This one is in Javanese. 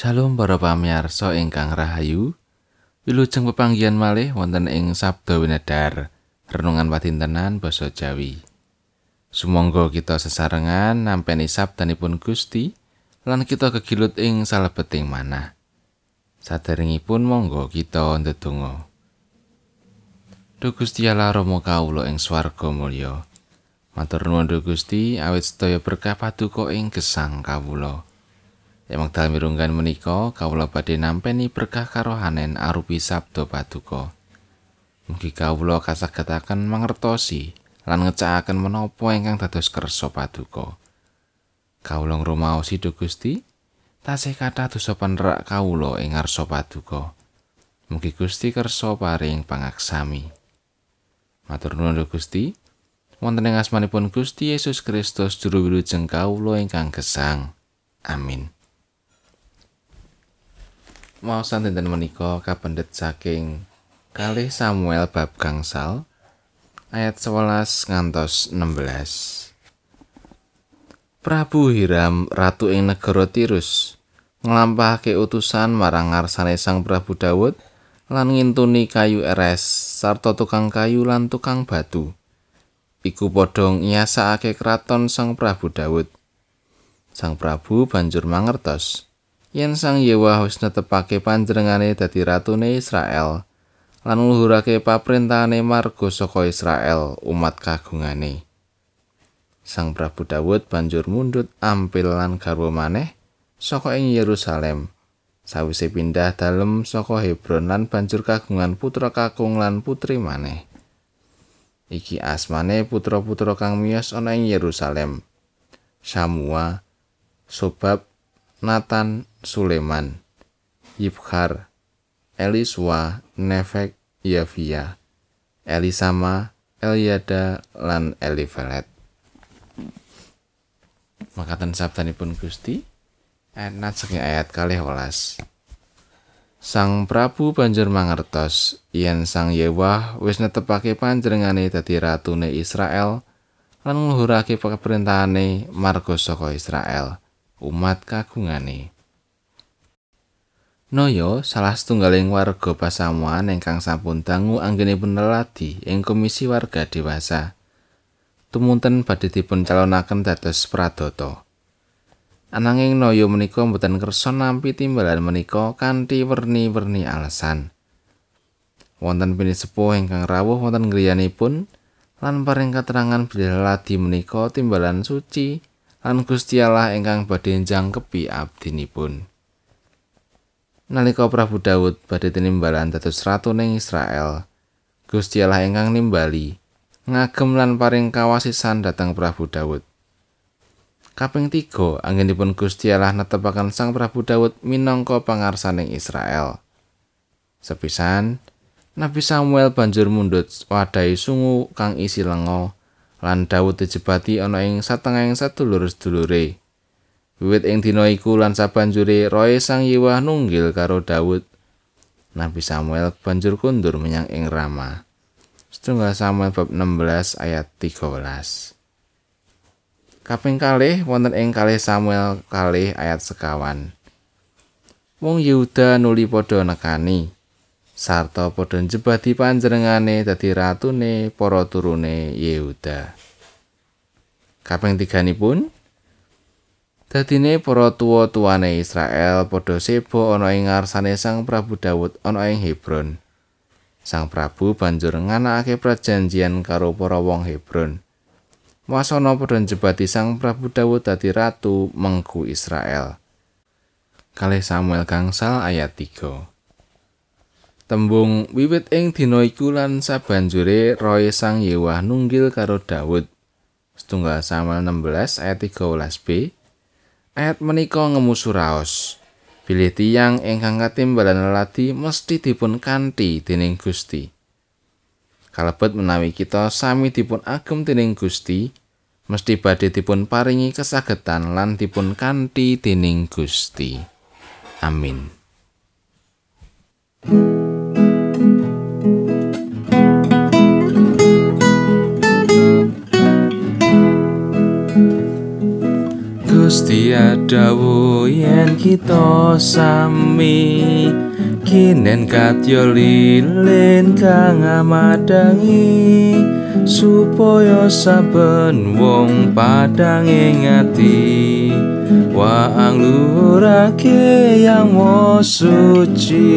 Shalom para pamirsa ingkang rahayu. Wilujeng pepanggihan malih wonten ing Sabda Winedar, renungan patintenan basa Jawi. Sumangga kita sesarengan nampi sabdanipun Gusti lan kita kegilut ing salebeting manah. Saderengipun monggo kita ndedonga. Duh Gusti Allah Rama kawula ing swarga mulya. Matur nuwun Gusti awit sedaya berkah paduka ing gesang kawula. Ing wekdal mirunggan menika kawula badhe nampi berkah karohanen arupi sabda paduka. Mugi kawula kasagetaken mangertosi lan ngecakaken menapa ingkang dados kersa paduka. Kawula ngrumaosi Duh Gusti, tasih kathah dosa panerak kawula ing ngarsa paduka. Mugi Gusti kersa paring pangaksami. Matur nuwun Gusti. Wonten ing asmanipun Gusti Yesus Kristus juru wilujeng kawula ingkang gesang. Amin. Maosan dinten menika kapendet saking kalih Samuel bab gangsal ayat 11 ngantos 16. Prabu Hiram ratu ing negara Tirus nglampahake utusan marang ngarsane Sang Prabu Daud lan ngintuni kayu eres sarta tukang kayu lan tukang batu. Iku padha nyasakake kraton Sang Prabu Daud. Sang Prabu banjur mangertos yen Sang Yewa wis netepake panjenengane dadi ratune Israel lan ngluhurake paprintahane marga saka Israel umat kagungane. Sang Prabu Dawud banjur mundhut ampil lan garwa maneh saka ing Yerusalem. Sawise pindah dalem saka Hebron lan banjur kagungan putra kakung lan putri maneh. Iki asmane putra-putra kang miyos ana ing Yerusalem. Samua, Sobab, Nathan, Suleman, Yibhar, Eliswa, Nefek, Yavia, Elisama, Eliada, lan Elifelet. Makatan sabdanipun Gusti, ayat saking ayat kalih welas. Sang Prabu banjur mangertos yen Sang Yewah wis netepake panjenengane dadi ratune Israel lan ngluhurake peperintahane marga saka Israel. Umat kagungane. Noyo salah setunggaling warga pasamuan ingkang sampun dangu anggenipun neladi ing komisi warga dewasa. Tumunten badhe dipun calonaken dados pradata. Ananging Noyo menika mboten kersa nampi timbalan menika kanthi werni-werni alasan. Wonten pini sepuh ingkang rawuh wonten griyanipun lan paring katerangan bilih ladi menika timbalan suci lan Gusti Allah ingkang badhe njangkepi abdinipun. Nalika Prabu Daud badhe tinimbalan dados ratu ning Israel, Gusti Allah ingkang nimbali ngagem lan paring kawasisan dhateng Prabu Daud. Kaping tiga, anggenipun Gusti Allah netepaken Sang Prabu Daud minangka pangarsaning Israel. Sepisan, Nabi Samuel banjur mundhut wadahi sungu kang isi lenga lan Daud dijebati ana ing satengahing sadulur-sedulure. Wiwit ing dina iku lan sabanjure roe Sang Yewah nunggil karo Daud. Nabi Samuel banjur kundur menyang ing Rama. Setunggal Samuel bab 16 ayat 13. Kaping kalih wonten ing kalih Samuel kalih ayat sekawan. Wong Yehuda nuli padha nekani. Sarta padha njebati panjenengane dadi ratune para turune Yehuda. Kaping tiganipun dadine para tuwa-tuwane Israel padha sebo ana ing ngarsane Sang Prabu Daud ana ing Hebron. Sang Prabu banjur nganakake prajanjian karo para wong Hebron. Wasana padha njebati Sang Prabu Daud dadi ratu mengku Israel. Kalih Samuel gangsal ayat 3. Tembung wiwit ing dina iku lan sabanjure roe Sang Yewah nunggil karo Daud. Setunggal Samuel 16 ayat 13b. Ayat menika ngemusu raos. Bilih tiyang ingkang katimbalan leladi mesti dipun kanthi dening Gusti. Kalebet menawi kita sami dipun agem dening Gusti, mesti badhe dipun paringi kesagetan lan dipun kanthi dening Gusti. Amin. Gusti adawu yen kita sami. Kinen katya lilin kang amadangi supaya saben wong padang ngati. Wa anglurake yang suci